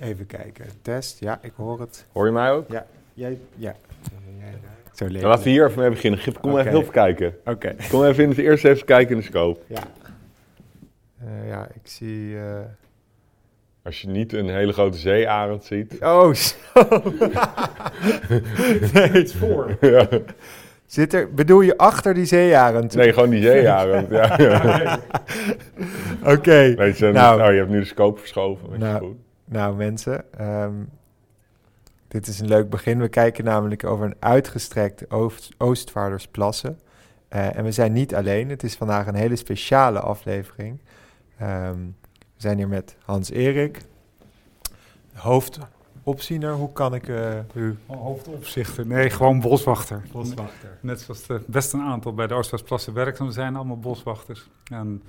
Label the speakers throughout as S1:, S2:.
S1: Even kijken. Test, ja, ik hoor het.
S2: Hoor je mij ook?
S1: Ja, jij, ja. Zo
S2: Dan laten we hier even mee beginnen. Gip, kom even heel kijken.
S1: Oké.
S2: Kom even in het eerste even kijken in de scope.
S1: Ja. Eh, ja, ik zie... eh,
S2: Als je niet een hele grote zeearend ziet.
S1: Oh, zo. nee,
S3: voor.
S2: Ja.
S1: Zit er, bedoel je achter die zeearend?
S2: Nee, gewoon die zeearend. Ja.
S1: Oké.
S2: Nee,
S1: Nou.
S2: nou, je hebt nu de scope verschoven. Is
S1: Nou.
S2: goed.
S1: Nou mensen, ehm, dit is een leuk begin. We kijken namelijk over een uitgestrekt Oost- Oostvaardersplassen. Eh, en we zijn niet alleen. Het is vandaag een hele speciale aflevering. Ehm, we zijn hier met Hans-Erik, hoofdopziener. Hoe kan ik eh, u...
S3: Hoofdopzichter. Nee, gewoon boswachter.
S1: Boswachter.
S3: Net zoals er best een aantal bij de Oostvaardersplassen werkzaam zijn, allemaal boswachters. En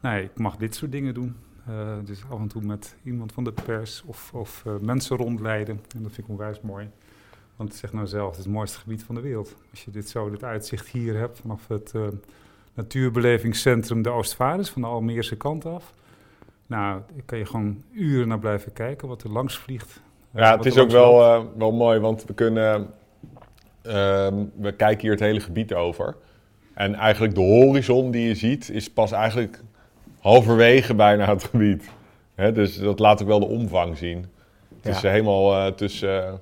S3: nee, ik mag dit soort dingen doen. Eh, dus af en toe met iemand van de pers of, of eh, mensen rondleiden. En dat vind ik onwijs mooi. Want zeg nou zelf, het is het mooiste gebied van de wereld. Als je dit zo, dit uitzicht hier hebt vanaf het eh, natuurbelevingscentrum de Oostvaarders van de Almeerse kant af. Nou, daar kan je gewoon uren naar blijven kijken wat er langs vliegt.
S2: Ja, het is ook wel, wel mooi, want we kunnen... ehm, we kijken hier het hele gebied over. En eigenlijk de horizon die je ziet, is pas eigenlijk halverwege bijna het gebied. Hè, dus dat laat ook wel de omvang zien. Het is helemaal eh, tussen...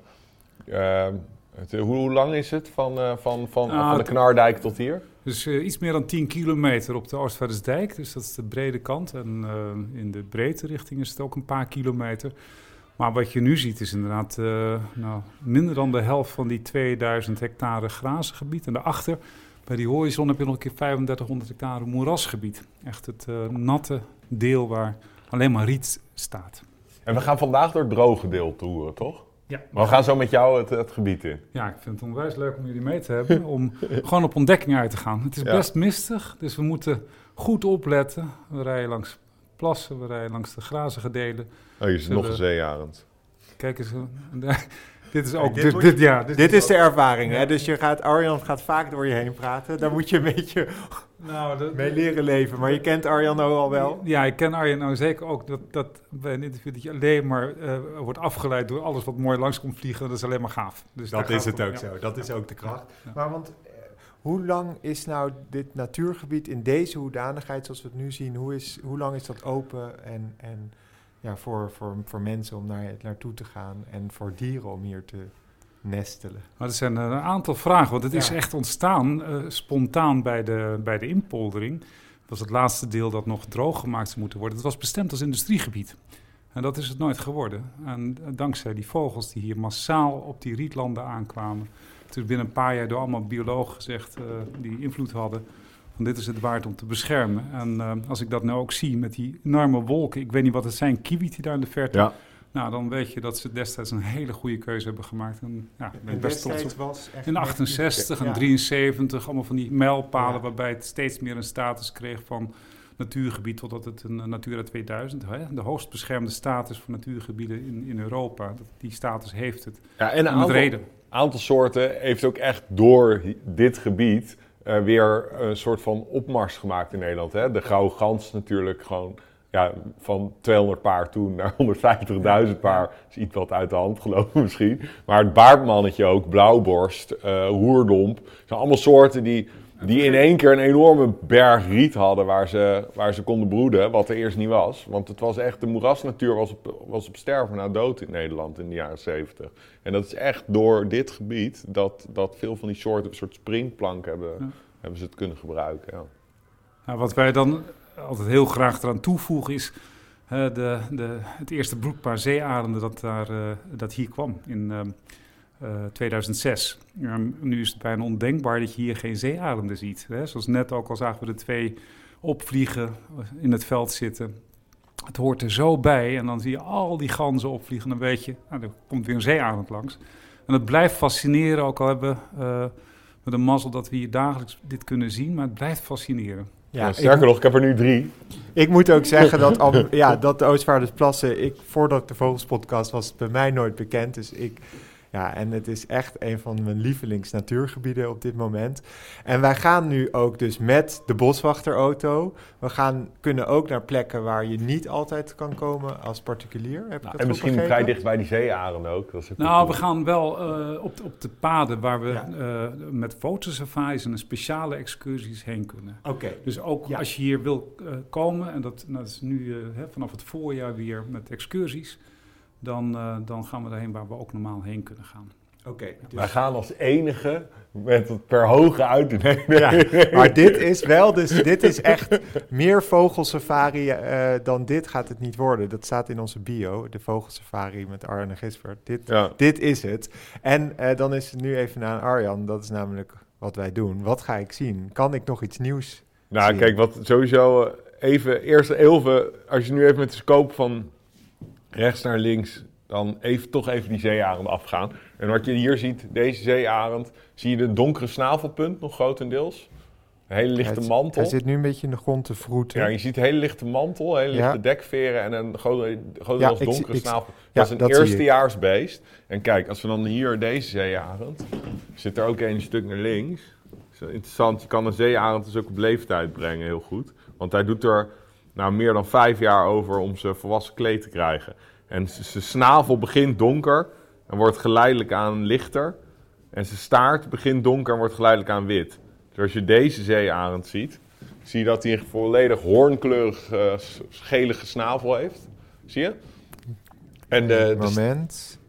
S2: eh, eh, het- hoe, hoe lang is het van, van, van,
S3: Ah,
S2: van de Knardijk tot hier?
S3: Dus iets meer dan 10 kilometer op de Oostvaardersdijk. Dus dat is de brede kant. En in de breedte richting is het ook een paar kilometer. Maar wat je nu ziet is inderdaad nou, minder dan de helft van die 2000 hectare grazengebied. En daarachter, bij die horizon, heb je nog een keer 3500 hectare moerasgebied. Echt het eh, natte deel waar alleen maar riet staat.
S2: En we gaan vandaag door het droge deel toeren, toch?
S3: Ja.
S2: Maar we gaan zo met jou het, het gebied in.
S3: Ja, ik vind het onwijs leuk om jullie mee te hebben. om gewoon op ontdekking uit te gaan. Het is
S2: Ja.
S3: best mistig, dus we moeten goed opletten. We rijden langs plassen, we rijden langs de grazige delen.
S2: Oh, hier is nog een zeearend.
S3: Kijk eens, eh, dit is ook...
S1: dit
S3: dit, ja,
S1: Dit is de ervaring, hè? Dus je gaat, Arjan gaat vaak door je heen praten. Daar moet je een beetje
S3: nou, dat-
S1: mee leren leven. Maar je kent Arjan nou al wel.
S3: Ja, ik ken Arjen nou zeker ook dat, dat bij een interview dat je alleen maar eh, wordt afgeleid door alles wat mooi langs komt vliegen. Dat is alleen maar gaaf. Dus
S1: Dat is het
S3: om,
S1: ook
S3: ja.
S1: zo. Dat is ook de kracht.
S3: Ja.
S1: Maar want, eh, hoe lang is nou dit natuurgebied in deze hoedanigheid zoals we het nu zien? Hoe, is, hoe lang is dat open en, en ja, voor, voor, voor mensen om naar, naartoe te gaan en voor dieren om hier te nestelen?
S3: Maar er zijn een aantal vragen, want het is echt ontstaan eh, spontaan bij de, bij de inpoldering. Dat was het laatste deel dat nog droog gemaakt zou moeten worden. Het was bestemd als industriegebied. En dat is het nooit geworden. En eh, dankzij die vogels die hier massaal op die rietlanden aankwamen. Toen binnen een paar jaar door allemaal biologen gezegd eh, die invloed hadden. Van dit is het waard om te beschermen. En eh, als ik dat nou ook zie met die enorme wolken. Ik weet niet wat het zijn, kiwi die daar in de verte.
S2: Ja.
S3: Nou, dan weet je dat ze destijds een hele goede keuze hebben gemaakt. En ja, ben
S1: En
S3: best trots op.
S1: was echt
S3: In
S1: net-
S3: 68 en
S1: Ja.
S3: 73, allemaal van die mijlpalen
S1: Ja.
S3: waarbij het steeds meer een status kreeg van natuurgebied, totdat het een Natura 2000, hè, de hoogst beschermde status voor natuurgebieden in, in Europa. Die status heeft het.
S2: Ja, en
S3: En
S2: een aantal,
S3: reden.
S2: aantal soorten heeft ook echt door dit gebied eh, weer een soort van opmars gemaakt in Nederland. Hè? De gouden gans natuurlijk gewoon ja, van 200 paar toen naar 150.000 paar. is iets wat uit de hand gelopen misschien. Maar het baardmannetje ook, blauwborst, eh roerdomp. zijn allemaal soorten die, die in één keer een enorme berg riet hadden waar ze, waar ze konden broeden. Wat er eerst niet was. Want het was echt, de moerasnatuur was op, was op sterven na dood in Nederland in de jaren 70. En dat is echt door dit gebied dat, dat veel van die soorten een soort springplank hebben,
S3: Ja.
S2: hebben ze het kunnen gebruiken. Ja.
S3: Nou, wat wij dan altijd heel graag eraan toevoegen is de, de, het eerste broedpaar zeearenden dat, daar, eh, dat hier kwam in ehm, eh, 2006. En nu is het bijna ondenkbaar dat je hier geen zeearenden ziet. Hè? Zoals net ook al zagen we de twee opvliegen in het veld zitten. Het hoort er zo bij en dan zie je al die ganzen opvliegen. Dan weet je, nou, er komt weer een zeearend langs. En het blijft fascineren, ook al hebben we met de mazzel dat we hier dagelijks dit kunnen zien. Maar het blijft fascineren.
S1: Ja,
S2: Ja, sterker
S1: ik,
S2: nog, ik heb er nu drie.
S1: ik moet ook zeggen dat, al, ja, dat de Oostvaardersplassen, ik, voordat ik de Vogelspodcast was, het bij mij nooit bekend. Dus ik, Ja, en het is echt een van mijn lievelingsnatuurgebieden op dit moment. En wij gaan nu ook dus met de boswachterauto. We gaan, kunnen ook naar plekken waar je niet altijd kan komen als particulier. Heb ik
S2: Nou, en misschien
S1: begrepen?
S2: vrij dicht bij die zeearenden ook. Dat is ook
S3: Nou, we gaan wel eh, op, de- op de paden waar we
S1: Ja.
S3: eh, met fotosafaris en speciale excursies heen kunnen.
S1: Oké,
S3: Dus ook
S1: Ja.
S3: als je hier wil eh, komen, en dat, nou, dat is nu hè, vanaf het voorjaar weer met excursies, dan, eh, dan gaan we daarheen waar we ook normaal heen kunnen gaan.
S1: oké. dus-
S2: Wij gaan als enige met het per hoge uit. Nee, nee.
S1: Ja, maar dit is wel, dus dit is echt meer vogelsafari eh, dan dit gaat het niet worden. Dat staat in onze bio, de vogelsafari met Arjan en Gisbert. Dit,
S2: Ja.
S1: dit is het. En eh, dan is het nu even naar Arjan, dat is namelijk wat wij doen. Wat ga ik zien? Kan ik nog iets nieuws?
S2: Nou, kijk, wat sowieso even, eerst even, als je nu even met de scope van rechts naar links, dan even, toch even die zeearend afgaan. En wat je hier ziet, deze zeearend, zie je de donkere snavelpunt nog grotendeels. Een hele lichte
S1: Hij-
S2: mantel.
S1: Hij zit nu een beetje in de grond te vroeten.
S2: Ja, je ziet een hele lichte mantel, hele
S1: Ja.
S2: lichte dekveren en een grote,
S1: Ja,
S2: grotendeels
S1: zie-
S2: donkere
S1: ik-
S2: snavel.
S1: ja,
S2: dat is een
S1: dat
S2: eerstejaarsbeest. En kijk, als we dan hier deze zeearend, zit er ook een stuk naar links. Dat is interessant, je kan een zeearend dus ook op leeftijd brengen, heel goed. Want hij doet er nou, meer dan vijf jaar over om zijn volwassen kleed te krijgen. En zijn snavel begint donker en wordt geleidelijk aan lichter. En zijn staart begint donker en wordt geleidelijk aan wit. Dus als je deze zeearend ziet, zie je dat hij een volledig hoornkleurig eh, s- gelige snavel heeft. Zie je? En de,
S1: Moment.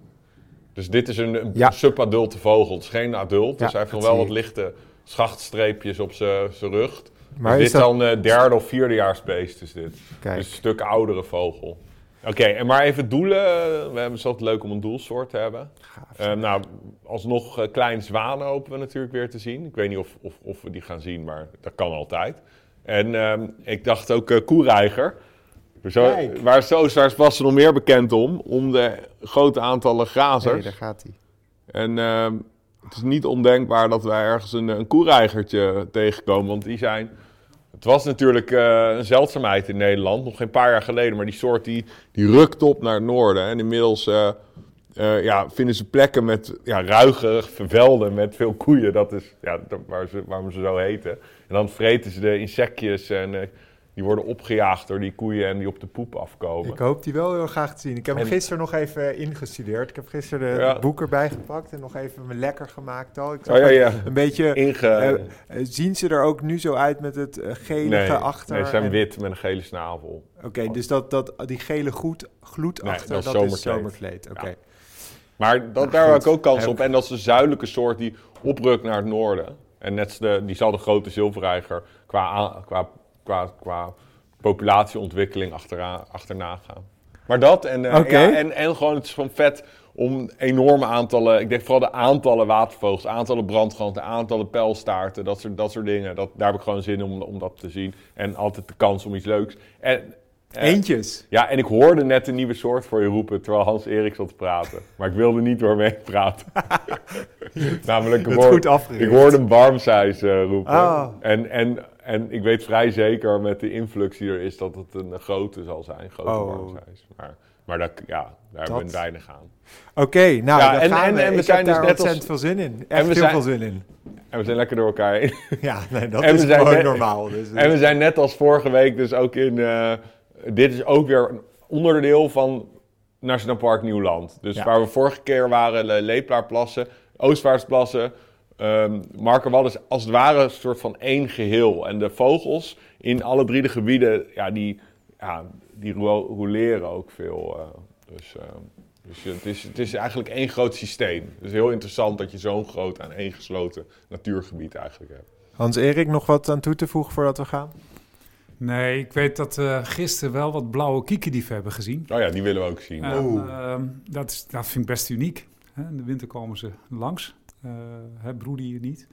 S2: dus dit is een, een
S1: Ja.
S2: subadulte vogel. Het is geen adult.
S1: Ja,
S2: dus hij heeft nog wel
S1: zie
S2: wat lichte schachtstreepjes op zijn rug.
S1: Maar
S2: dus
S1: is
S2: dit
S1: dat...
S2: dan eh derde of vierdejaarsbeest is dit.
S1: Kijk,
S2: Dus een stuk oudere vogel. Oké, en maar even doelen. We hebben het altijd leuk om een doelsoort te hebben.
S1: gaaf.
S2: Eh, nou, alsnog eh, kleine zwanen hopen we natuurlijk weer te zien. Ik weet niet of, of, of we die gaan zien, maar dat kan altijd. En ehm, ik dacht ook eh koereiger. Zo, waar is was nog meer bekend om, om de grote aantallen grazers.
S1: Nee, daar gaat hij.
S2: En ehm, het is niet ondenkbaar dat wij ergens een, een koereigertje tegenkomen, want die zijn... Het was natuurlijk eh, een zeldzaamheid in Nederland, nog geen paar jaar geleden, maar die soort die, die rukt op naar het noorden. En inmiddels eh, eh, ja, vinden ze plekken met ja, ruige velden met veel koeien, dat is ja, waar ze, waarom ze zo heten. En dan vreten ze de insectjes en die worden opgejaagd door die koeien en die op de poep afkomen.
S1: Ik hoop die wel heel graag te zien. Ik heb hem
S2: En-
S1: gisteren nog even ingestudeerd. Ik heb gisteren
S2: Ja.
S1: het boek erbij gepakt en nog even me lekker gemaakt al. Ik
S2: Oh ja, ja.
S1: Een beetje,
S2: Inge...
S1: eh, eh, zien ze er ook nu zo uit met het eh,
S2: nee,
S1: achter?
S2: nee, ze zijn
S1: en-
S2: wit met een gele snavel.
S1: Oké, dus dat, dat, die gele gloed
S2: Nee,
S1: achter,
S2: dat
S1: dat,
S2: is
S1: is
S2: zomerkleed.
S1: zomerkleed. Oké.
S2: Maar dat,
S1: Nou,
S2: daar heb ik ook kans op. En dat is een zuidelijke soort die oprukt naar het noorden. En net de, die zal de grote zilverreiger qua, qua, qua, qua populatieontwikkeling achteraan, achterna gaan. Maar dat en, eh, ja, en, en gewoon het is gewoon vet om enorme aantallen, ik denk vooral de aantallen watervogels, aantallen brandganten, aantallen pijlstaarten, dat soort, dat soort dingen. Dat, daar heb ik gewoon zin in om, om dat te zien. En altijd de kans om iets leuks. En, eh,
S1: Eentjes.
S2: ja, en ik hoorde net een nieuwe soort voor je roepen terwijl Hans Erik zat te praten. Maar ik wilde niet door mee praten. Namelijk, ik
S1: Het
S2: hoor-
S1: goed afgericht.
S2: ik hoorde een barmsize roepen.
S1: Ah.
S2: En, en, en ik weet vrij zeker met de influx die er is dat het een grote zal zijn. Grote
S1: Oh.
S2: Maar, maar dat, ja, daar hebben we weinig aan.
S1: Oké, nou,
S2: Ja, en-
S1: gaan
S2: en-
S1: we.
S2: en we
S1: Ik
S2: zijn dus net als-
S1: ontzettend veel zin in. Echt
S2: we
S1: heel
S2: zijn-
S1: veel zin in.
S2: En we zijn lekker door elkaar heen.
S1: Ja, nee, dat
S2: En
S1: is gewoon
S2: net-
S1: normaal. Dus,
S2: En we zijn net als vorige week dus ook in... eh, dit is ook weer een onderdeel van Nationaal Park Nieuwland. Dus
S1: Ja.
S2: waar we vorige keer waren, Le Leeplaarplassen, Oostvaartsplassen... Um, Markerwal is als het ware een soort van één geheel. En de vogels in alle drie de gebieden, ja, die, ja, die ro- roleren ook veel. eh, dus eh, dus het, is, het is eigenlijk één groot systeem. Het is heel interessant dat je zo'n groot aan één gesloten natuurgebied eigenlijk hebt.
S1: Hans-Erik, nog wat aan toe te voegen voordat we gaan?
S3: Nee, ik weet dat we gisteren wel wat blauwe kiekendieven hebben gezien.
S2: Oh ja, die willen we ook zien.
S3: Ehm, dat, is, dat vind ik best uniek. Hè? In de winter komen ze langs. Eh hè, broeden hier niet.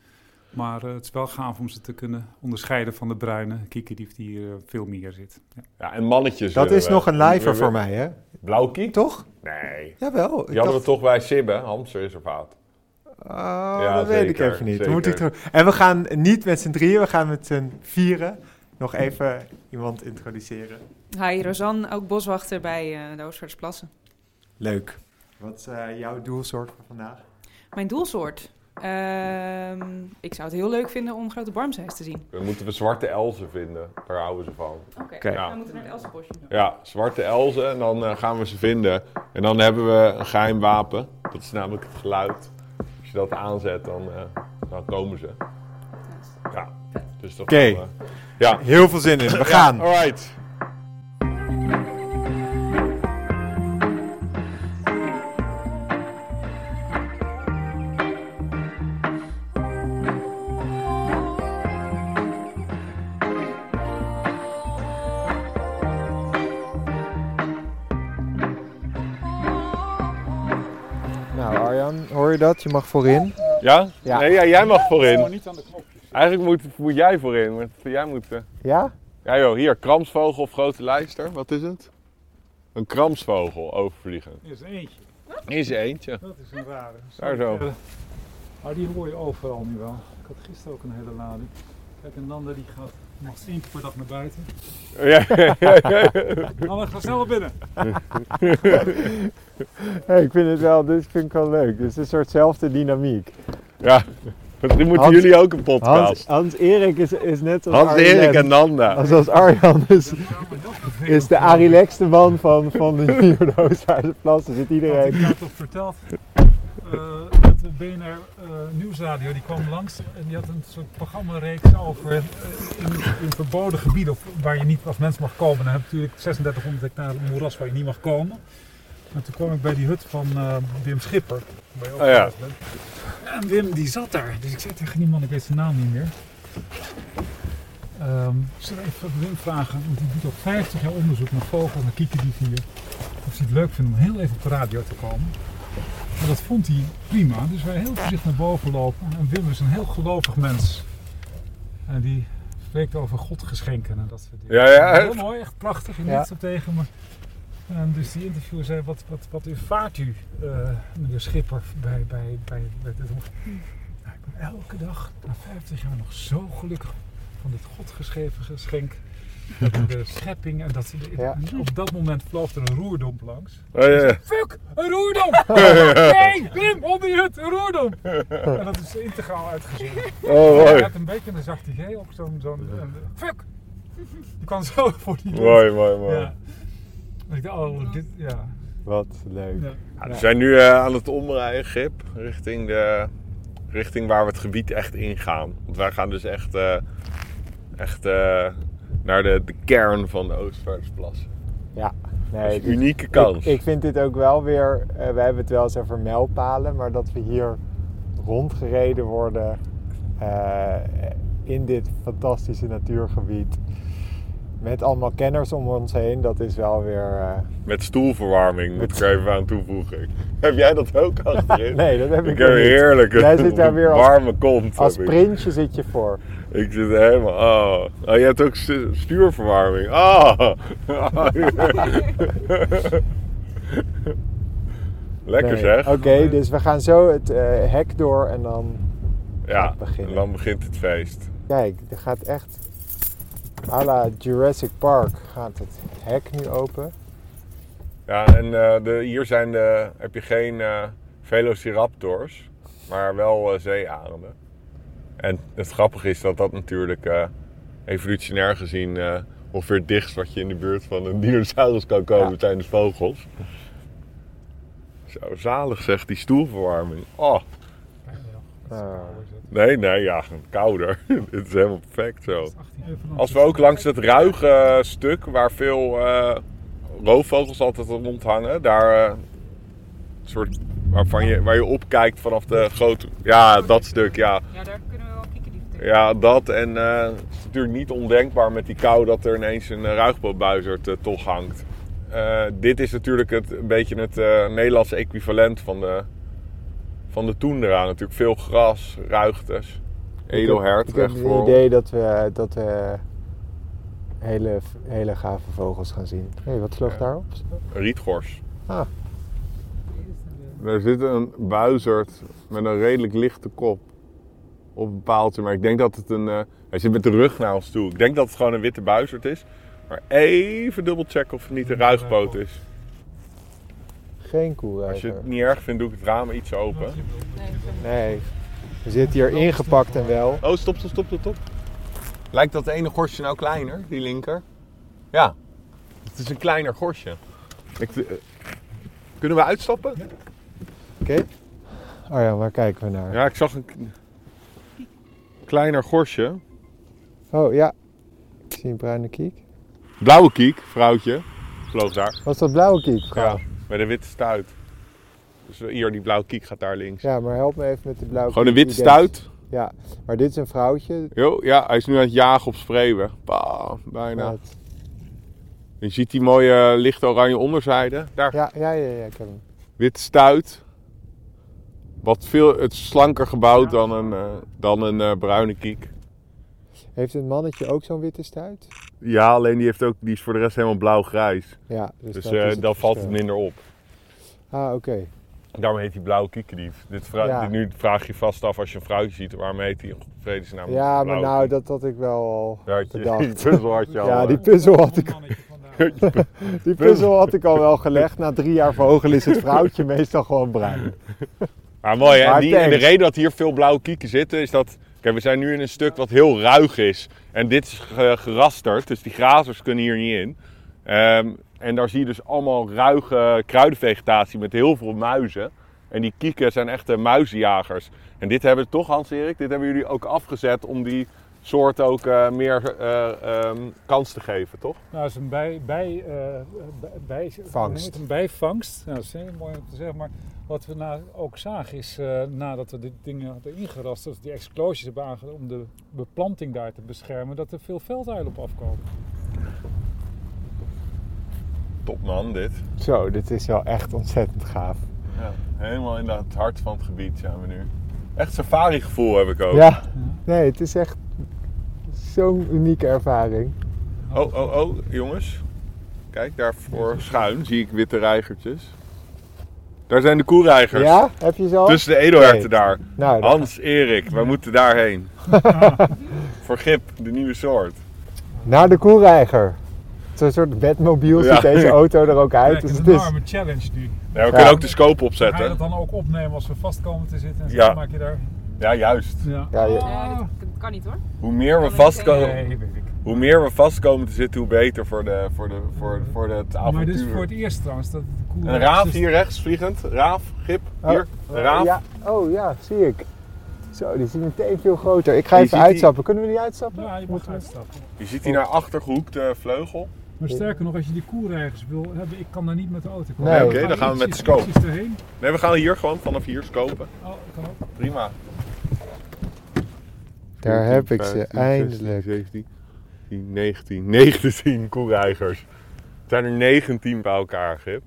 S3: Maar eh, het is wel gaaf om ze te kunnen onderscheiden van de bruine kiekendief die hier eh, veel meer zit. Ja.
S2: Ja, en mannetjes.
S1: Dat is
S2: we-
S1: nog een
S2: we-
S1: voor mij, hè?
S2: Blauw kiek?
S1: Toch?
S2: Nee.
S1: Jawel.
S2: Die hadden we toch bij Sibbe, Hamsterreservaat.
S1: Oh,
S2: Ja,
S1: dat weet ik even niet. Moet ik. En we gaan niet met z'n drieën, we gaan met z'n vieren nog even iemand introduceren.
S4: Hi, Rosanne, ook boswachter bij eh de Oostvaardersplassen.
S1: Leuk. Wat is eh, jouw doelsoort voor vandaag?
S4: Mijn doelsoort. Ehm, ik zou het heel leuk vinden om grote barmzeis te zien.
S2: Dan moeten we zwarte elzen vinden. Daar houden ze van.
S4: Oké.
S2: Ja.
S4: dan moeten we naar het Elsenbosje.
S2: Ja, zwarte elzen en dan eh, gaan we ze vinden. En dan hebben we een geheim wapen. Dat is namelijk het geluid. Als je dat aanzet, dan, eh, dan komen ze. Ja, dus dat
S1: Oké.
S2: we- Ja,
S1: Heel veel zin in. We gaan.
S2: Ja, alright.
S1: Nou, Arjan, hoor je dat? Je mag voorin.
S2: Ja?
S1: Ja.
S2: Nee, ja, jij mag voorin.
S3: niet aan de knopjes.
S2: Eigenlijk moet, moet jij voorin. want Jij moet... eh,
S1: Ja?
S2: Ja joh, hier, kramsvogel of grote lijster. Wat is het? Een kramsvogel overvliegen.
S3: Hier is er eentje.
S2: Hier is er eentje.
S3: Dat is een rare.
S2: Daar zo.
S3: Maar die hoor je overal nu wel. Ik had gisteren ook een hele lading. Kijk, en Nanda die gaat nog één keer per dag naar buiten.
S2: Ja, ja, ja, ja.
S3: Nanda, ga snel naar binnen.
S1: Hey, ik vind het wel, dit vind ik wel leuk. Dus een soortzelfde dynamiek.
S2: ja. Misschien moeten
S1: Hans-
S2: jullie ook een podcast.
S1: Hans-Erik is, is net als
S2: Hans-Erik en Nanda.
S1: Als, als Arjan is, is de Arilexte man van, van de Nieuwe Oostvaarse Plassen. Zit iedereen...
S3: ik had toch verteld eh, de BNR eh, Nieuwsradio die kwam langs en die had een soort programmareeks over eh, in, in verboden gebieden of waar je niet als mens mag komen. Dan heb je natuurlijk 3600 hectare moeras waar je niet mag komen. En toen kwam ik bij die hut van eh, Wim Schipper, waar je ook
S2: Oh ja.
S3: bent. En Wim die zat daar, dus ik zei tegen die man, ik weet zijn naam niet meer. Ehm ik zal even Wim vragen, want die doet al 50 jaar onderzoek naar vogels, naar kiekerdieven hier. Of hij het leuk vindt om heel even op de radio te komen. Maar dat vond hij prima, dus wij heel voorzichtig naar boven lopen. En Wim is een heel gelovig mens. En die spreekt over godgeschenken en dat soort dingen.
S2: Ja, ja,
S3: Heel mooi, echt prachtig, je
S1: Ja.
S3: niets op tegen me. En dus die interviewer zei, wat, wat, wat vaart u, eh, meneer Schipper, bij, bij, bij, bij dit Nou, ik ben elke dag, na 50 jaar, nog zo gelukkig van dit godgeschreven geschenk. Dat de schepping en dat
S1: Ja.
S3: op dat moment vloog er een roerdomp langs.
S2: Oh, ja, ja.
S3: Fuck, een roerdomp! Nee, Wim, onder je hut, een roerdomp! En dat is integraal uitgezonden.
S2: Oh,
S3: Hij had een beetje een zachte G op zo'n... zo'n fuck! Die kwam zo voor die hut.
S2: Mooi, mooi, mooi.
S3: Ik dacht, oh, dit, ja.
S1: Wat leuk.
S3: ja.
S2: Ja, we zijn nu eh, aan het omrijden, Gip, richting, de, richting waar we het gebied echt ingaan. Want wij gaan dus echt, eh, echt eh, naar de, de kern van de Oostvaardersplassen.
S1: Ja, nee,
S2: een
S1: dit-
S2: unieke kans.
S1: Ik, ik vind dit ook wel weer, eh, we hebben het wel eens over mijlpalen, maar dat we hier rondgereden worden eh, in dit fantastische natuurgebied. Met allemaal kenners om ons heen, dat is wel weer. eh,
S2: Met stoelverwarming moet ik er even aan toevoegen. Heb jij dat ook achterin?
S1: nee, dat heb ik,
S2: ik heb
S1: niet.
S2: heerlijke
S1: Jij zit daar weer als-
S2: warme kont.
S1: Als prinsje zit je voor.
S2: Ik zit helemaal. Oh. oh, je hebt ook stu- stuurverwarming. Ah. Lekker
S1: Nee,
S2: zeg.
S1: Oké, dus we gaan zo het eh, hek door en dan.
S2: ja,
S1: beginnen.
S2: dan begint het feest.
S1: Kijk, er gaat echt. à la Jurassic Park gaat het hek nu open.
S2: Ja, en eh, de, hier zijn de, heb je geen eh, velociraptors, maar wel zeearenden. En het grappige is dat dat natuurlijk eh, evolutionair gezien eh, ongeveer het dichtst wat je in de buurt van een dinosaurus kan komen,
S1: Ja.
S2: zijn dus vogels. Zo zalig zeg, die stoelverwarming. Oh, nee, nee, ja, kouder. Dit is helemaal perfect zo.
S3: 18 even langs
S2: Als we
S3: de-
S2: ook langs het ruige stuk waar veel eh, roofvogels altijd rondhangen, daar soort waarvan je, waar je opkijkt vanaf de grote. Ja, dat stuk, ja.
S4: Ja,
S2: dat. En eh, het is natuurlijk niet ondenkbaar met die kou dat er ineens een uh, ruigbootbuizerd eh, toch hangt. Eh, dit is natuurlijk het, een beetje het eh, Nederlandse equivalent van de, van de toendra. Natuurlijk veel gras, ruigtes, edelhert.
S1: Ik heb het idee dat we, dat we hele, hele gave vogels gaan zien. Hé, wat vloog
S2: Ja.
S1: daarop?
S2: Rietgors.
S1: Ah,
S2: Er zit een buizerd met een redelijk lichte kop op een paaltje. Maar ik denk dat het een... eh, hij zit met de rug naar ons toe. Ik denk dat het gewoon een witte buizerd is. Maar even dubbelchecken of het niet een ruigpoot is.
S1: Geen
S2: Als je het niet erg vindt, doe ik het raam iets open.
S4: Nee.
S1: We zitten hier ingepakt en wel.
S2: Oh, stop, stop, stop, stop, stop. Lijkt dat ene gorsje nou kleiner, die linker? Ja, het is een kleiner gorsje. Ik, kunnen we uitstappen?
S1: Oké. Oh ja, waar kijken we naar?
S2: Ja, ik zag een kleiner gorsje.
S1: Oh ja. Ik zie een bruine kiek.
S2: Blauwe kiek, vrouwtje. Vloog daar.
S1: Was dat blauwe kiek?
S2: Ja, bij de witte stuit. Dus hier, die blauwe kiek gaat daar links.
S1: Ja, maar help me even met de blauwe
S2: Gewoon een
S1: kiek.
S2: witte stuit.
S1: Ja, maar dit is een vrouwtje.
S2: Jo, ja, hij is nu aan het jagen op spreeuwen. Bah, bijna.
S1: Wat?
S2: Je ziet die mooie lichte oranje onderzijde. Daar,
S1: Ja, ja, ja, ja, ik heb hem.
S2: witte stuit. Wat veel, het is slanker gebouwd dan een, eh, dan een eh, bruine kiek.
S1: Heeft het mannetje ook zo'n witte stuit?
S2: Ja, alleen die, heeft ook, die is voor de rest helemaal blauw-grijs.
S1: Ja, dus,
S2: Dus
S1: dat
S2: eh,
S1: is het
S2: dan valt het minder op.
S1: Ah, oké.
S2: Daarom heet hij blauwe kiekendief. Dit vra-
S1: Ja.
S2: dit- nu vraag je vast af als je een vrouwtje ziet, waarom heet hij vredesnaam
S1: Ja, maar nou,
S2: kiek?
S1: dat had ik wel al
S2: Ja, had je-
S1: bedacht.
S2: die puzzel had je al.
S1: Ja, die puzzel had ik,
S3: Mannetje vandaag.
S1: die puzzel had ik al wel gelegd. Na drie jaar vogel is het vrouwtje meestal gewoon bruin.
S2: Maar mooi, hè?
S1: Maar
S2: Die, en de reden dat hier veel blauwe kieken zitten, is dat... Kijk, we zijn nu in een stuk wat heel ruig is. En dit is ge- gerasterd, dus die grazers kunnen hier niet in. Ehm, en daar zie je dus allemaal ruige kruidenvegetatie met heel veel muizen. En die kieken zijn echte muizenjagers. En dit hebben we toch, Hans-Erik, dit hebben jullie ook afgezet om die soort ook eh, meer eh, ehm, kans te geven, toch?
S3: Nou, het is een bij, bij, eh,
S1: Vangst.
S3: het? Een bijvangst. Ja, dat is heel mooi om te zeggen. Maar wat we na, ook zagen is, eh, nadat we dit ding hadden ingerast, dat we die exclosies hebben aangedaan om de beplanting daar te beschermen, dat er veel velduilen op afkomen.
S2: Top man, dit.
S1: Zo, dit is wel echt ontzettend gaaf.
S2: Ja, helemaal in het hart van het gebied zijn we nu. Echt safari gevoel heb ik ook.
S1: Ja, nee, het is echt zo'n unieke ervaring.
S2: Oh, oh, oh, jongens. Kijk, daar voor schuin zie ik witte reigertjes. Daar zijn de koereigers.
S1: Ja, heb je zo?
S2: Tussen de edelherten
S1: Nee.
S2: daar.
S1: Nou,
S2: Hans, Erik, wij moeten daarheen. voor Gip, de nieuwe soort.
S1: naar de koelreiger. Zo'n soort bedmobiel
S2: Ja.
S1: ziet deze auto er ook uit. Dus
S3: het is een enorme challenge nu.
S2: Ja, we kunnen ook de scope
S3: Ga je
S2: opzetten.
S3: dat dan ook opnemen als we vast komen te zitten? En zo
S2: Ja.
S3: maak je daar...
S2: Ja, juist.
S3: Ja,
S1: Ja, je-
S4: Ja, kan niet hoor.
S2: Hoe meer we vastkomen,
S3: Nee,
S2: hoe meer we vastkomen te zitten, hoe beter voor, de, voor, de, voor, voor het
S3: Maar dit is
S2: avontuur.
S3: voor het eerst trouwens. Dat de koe
S2: Een raaf hier rechts vliegend. Raaf, Gip, hier. Een raaf.
S1: Ja, oh ja, zie ik. Zo, die is meteen veel groter. Ik ga
S2: Je
S1: even
S2: die-
S1: uitstappen. Kunnen we niet uitstappen?
S3: Ja, je
S1: we-
S3: uitstappen.
S2: Je ziet hier naar achter gehoekte vleugel.
S3: Maar sterker nog, als je die koereigers wil hebben, ik kan daar niet met de auto komen.
S1: Nee. Oké,
S2: dan gaan we met
S3: ietsjes-
S2: scope. Nee, we gaan hier gewoon vanaf hier scopen.
S3: Oh, kan ook.
S2: Prima.
S1: Daar
S2: 14,
S1: heb ik ze,
S2: 15,
S1: eindelijk.
S2: 16, 17, 19, 19 koereigers. Het zijn er 19 bij elkaar, Gip.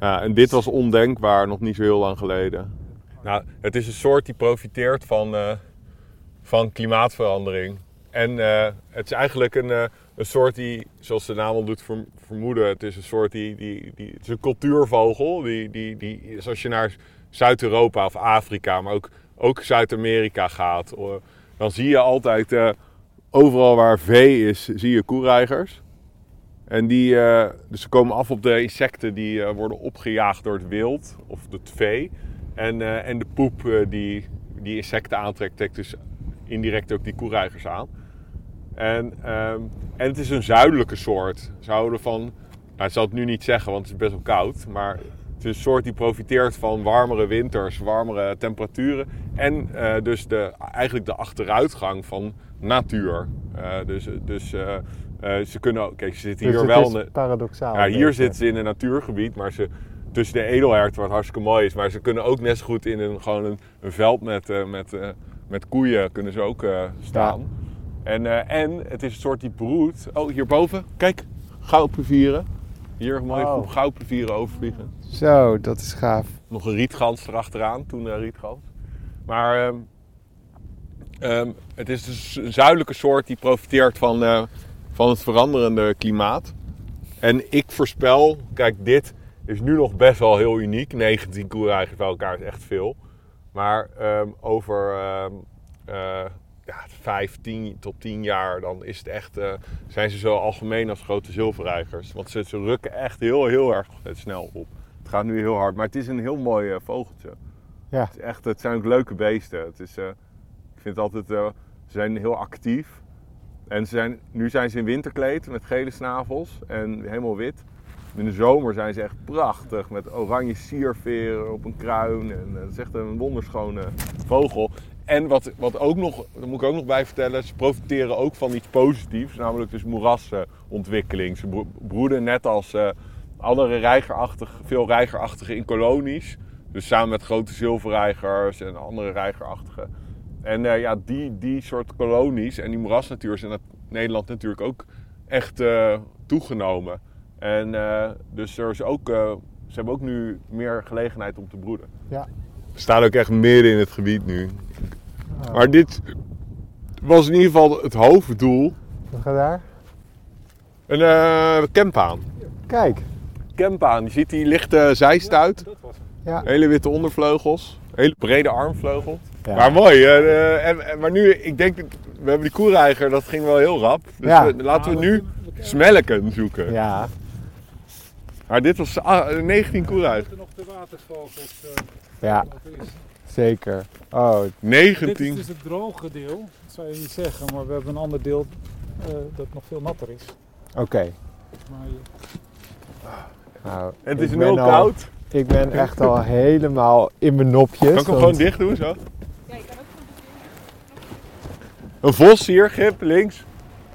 S2: Ja, en dit was ondenkbaar nog niet zo heel lang geleden. Nou, het is een soort die profiteert van, eh, van klimaatverandering. En eh, het is eigenlijk een, eh, een soort die, zoals de naam al doet verm- vermoeden, het is een soort die, die, die het is een cultuurvogel. Die, die, die, dus als je naar Zuid-Europa of Afrika, maar ook, ook Zuid-Amerika gaat, dan zie je altijd eh, overal waar vee is, zie je koereigers. En die, eh, dus ze komen af op de insecten die eh, worden opgejaagd door het wild of het vee. En, en de poep die, die insecten aantrekt, trekt dus indirect ook die koereigers aan. En, ehm, en het is een zuidelijke soort. Ze houden van, nou, ik zal het nu niet zeggen, want het is best wel koud. Maar het is een soort die profiteert van warmere winters, warmere temperaturen. En eh, dus de, eigenlijk de achteruitgang van natuur. Eh, dus dus eh, ze kunnen kijk, ze zitten
S1: Dus
S2: hier
S1: het
S2: wel...
S1: is paradoxaal.
S2: ja, hier zitten ze in een natuurgebied, maar ze, tussen de edelherten, wat hartstikke mooi is. Maar ze kunnen ook net zo goed in een, gewoon een, een veld met, met, met koeien kunnen ze ook staan. En, en het is een soort die broedt. Oh, hierboven, kijk, goudplevieren. Hier een mooie
S1: Oh.
S2: goudplevieren overvliegen.
S1: Zo, dat is gaaf.
S2: Nog een rietgans erachteraan, toen een rietgans. Maar ehm, ehm, het is dus een zuidelijke soort die profiteert van, eh, van het veranderende klimaat. En ik voorspel, kijk, dit is nu nog best wel heel uniek. 19 koereigers bij elkaar is echt veel. Maar ehm, over eh, ja, 5 10 tot 10 jaar, dan is het echt, eh, zijn ze zo algemeen als grote zilverreigers. Want ze, ze rukken echt heel, heel erg snel op. Het gaat nu heel hard, maar het is een heel mooi eh, vogeltje.
S1: Ja.
S2: Het, is echt, het zijn ook leuke beesten. Het is, eh, ik vind het altijd, eh, ze zijn heel actief. En ze zijn, nu zijn ze in winterkleed met gele snavels en helemaal wit. In de zomer zijn ze echt prachtig met oranje sierveren op een kruin. En het is echt een wonderschone vogel. En wat, wat ook nog, daar moet ik ook nog bij vertellen, ze profiteren ook van iets positiefs, namelijk dus moerasontwikkeling. Ze bro- broeden net als andere reigerachtige, veel reigerachtige in kolonies. Dus samen met grote zilverreigers en andere reigerachtige. En eh, ja, die, die soort kolonies en die moerasnatuur is in het Nederland natuurlijk ook echt eh, toegenomen. En eh, dus er is ook, eh, ze hebben ook nu meer gelegenheid om te broeden.
S1: Ja.
S2: We staan ook echt midden in het gebied nu. Maar dit was in ieder geval het hoofddoel.
S1: Wat gaat daar?
S2: Een eh campaan.
S1: Kijk.
S2: Campaan, je ziet die lichte zijstuit.
S3: Dat was hem.
S1: Ja.
S2: Hele witte ondervleugels. Hele brede armvleugel.
S1: Ja.
S2: Maar mooi. eh, en, en- maar nu, ik denk, we hebben die koereiger, dat ging wel heel rap. Dus
S1: Ja.
S2: we- laten we nu smelken zoeken.
S1: Ja.
S2: Maar dit was ah, 19
S3: We
S2: koereiger.
S3: moeten nog de watervogels. eh,
S1: Ja, zeker. Oh,
S3: Dit is
S2: 19.
S3: dus het droge deel, dat zou je niet zeggen, maar we hebben een ander deel eh, dat nog veel natter is.
S1: oké.
S3: Maar
S1: Nou,
S2: Het
S1: ik
S2: is nul
S1: al-
S2: koud.
S1: Ik ben echt al helemaal in mijn nopjes.
S2: Kan ik hem
S1: want-
S2: gewoon dicht doen zo?
S4: Ja, je kan ook gewoon
S2: Een vos hier, Gip, links.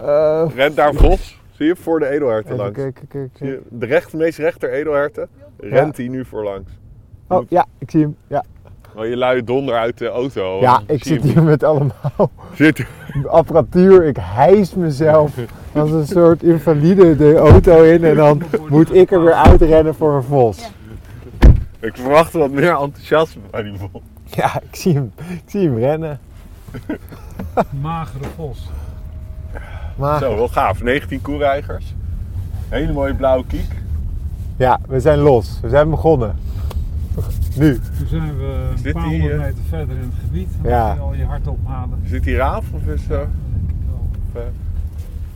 S1: Eh,
S2: Rent daar een vos. Zie je, voor de edelherten langs.
S1: kijken, kijken,
S2: Zie je,
S1: kijken.
S2: de recht, meest rechter edelherten rent hij nu voor langs.
S1: Oh, ja, ik zie hem. Ja,
S2: Oh, je luie donder uit de auto.
S1: ja ik zit hier met allemaal
S2: Zit
S1: apparatuur. Ik hijs mezelf als een soort invalide de auto in. En dan moet ik er weer uitrennen voor een vos.
S4: Ja.
S2: Ik verwacht wat meer enthousiasme bij die vos.
S1: Ja, ik zie hem, ik zie hem rennen.
S3: magere vos.
S2: Zo, wel gaaf. 19 koereigers. Hele mooie blauwe kiek.
S1: ja, we zijn los. We zijn begonnen. Nu.
S3: Toen zijn we
S2: Is
S3: een paar
S2: die,
S3: honderd
S2: eh,
S3: meter verder in het gebied.
S1: Ja.
S3: moet je al je hart ophalen.
S2: Is dit die raaf of is, eh,
S3: denk ik wel.
S2: of, eh,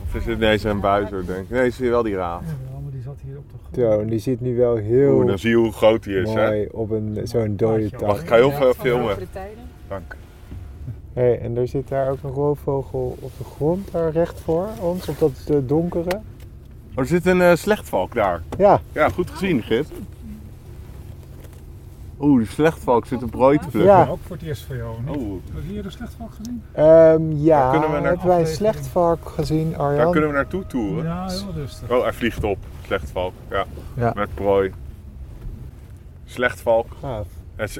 S2: of is dit nee, zijn buizer, denk ik. Nee, is hier wel die raaf.
S3: Ja, maar die zat hier op de grond.
S1: Zo, en die zit nu wel heel
S2: Oeh, dan zie je hoe groot die is, hè.
S1: mooi op een, zo'n dode tak.
S2: Wacht, ik ga heel veel filmen. Dank.
S1: Hey, en er zit daar ook een roofvogel op de grond, daar recht voor ons, op dat eh, donkere.
S2: Oh, er zit een eh, slechtvalk daar.
S1: Ja,
S2: Ja, goed gezien, Gip. Oeh, de slechtvalk zit een brood te plukken.
S1: Ja.
S3: Ook voor het eerst voor jou. Niet?
S2: Oeh,
S3: Heb je hier een slechtvalk gezien?
S1: Ehm, ja.
S2: Daar we
S1: hebben wij een slechtvark gezien,
S2: daar
S1: Arjan?
S2: kunnen we naartoe toeren.
S3: Ja, heel rustig.
S2: Oh, hij vliegt op. Slechtvalk, ja.
S1: Ja.
S2: Met prooi. Slechtvalk.
S1: Gaaf.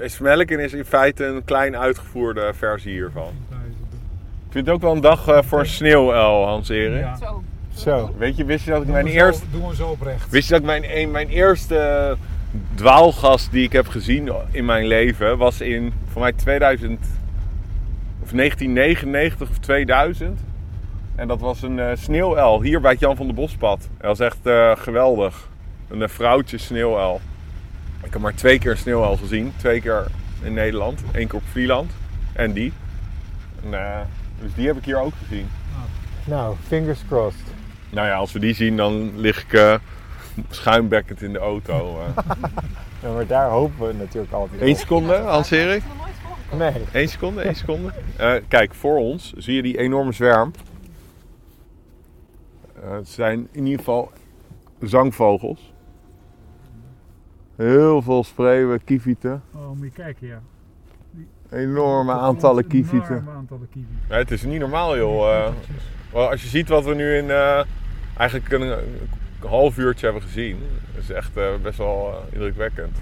S2: Smelken is in feite een klein uitgevoerde versie hiervan. Ik vind het ook wel een dag eh, voor een sneeuwuil, Hans-Erik.
S3: Ja.
S4: Zo.
S1: Zo.
S2: Weet je, wist je dat ik mijn eerste...
S3: Doe zo oprecht.
S2: Wist je dat ik mijn, een, mijn eerste dwaalgast die ik heb gezien in mijn leven was in, voor mij 2000, of 1999 of 2000. En dat was een eh sneeuwuil hier bij het Jan van der Bospad. Dat was echt eh, geweldig. Een eh, vrouwtje sneeuwuil. Ik heb maar twee keer een sneeuwuil gezien. Twee keer in Nederland. Eén keer op Vlieland. En die. En, dus die heb ik hier ook gezien.
S1: Nou, fingers crossed.
S2: Nou ja, als we die zien, dan lig ik schuimbekkend in de auto. eh.
S1: Ja, maar daar hopen we natuurlijk altijd
S2: Eén seconde, Hans-Erik.
S1: Nee.
S2: Eén seconde, één seconde. Eh, kijk, voor ons zie je die enorme zwerm. Eh, het zijn in ieder geval zangvogels. Heel veel spreeuwen, kievieten.
S3: Oh, moet je kijken, ja.
S2: Enorme aantallen kievieten.
S3: Enorme aantallen kievieten.
S2: Ja, het is niet normaal, joh. Eh, als je ziet wat we nu in eh, eigenlijk een, een half uurtje hebben gezien, dat is echt eh, best wel eh, indrukwekkend.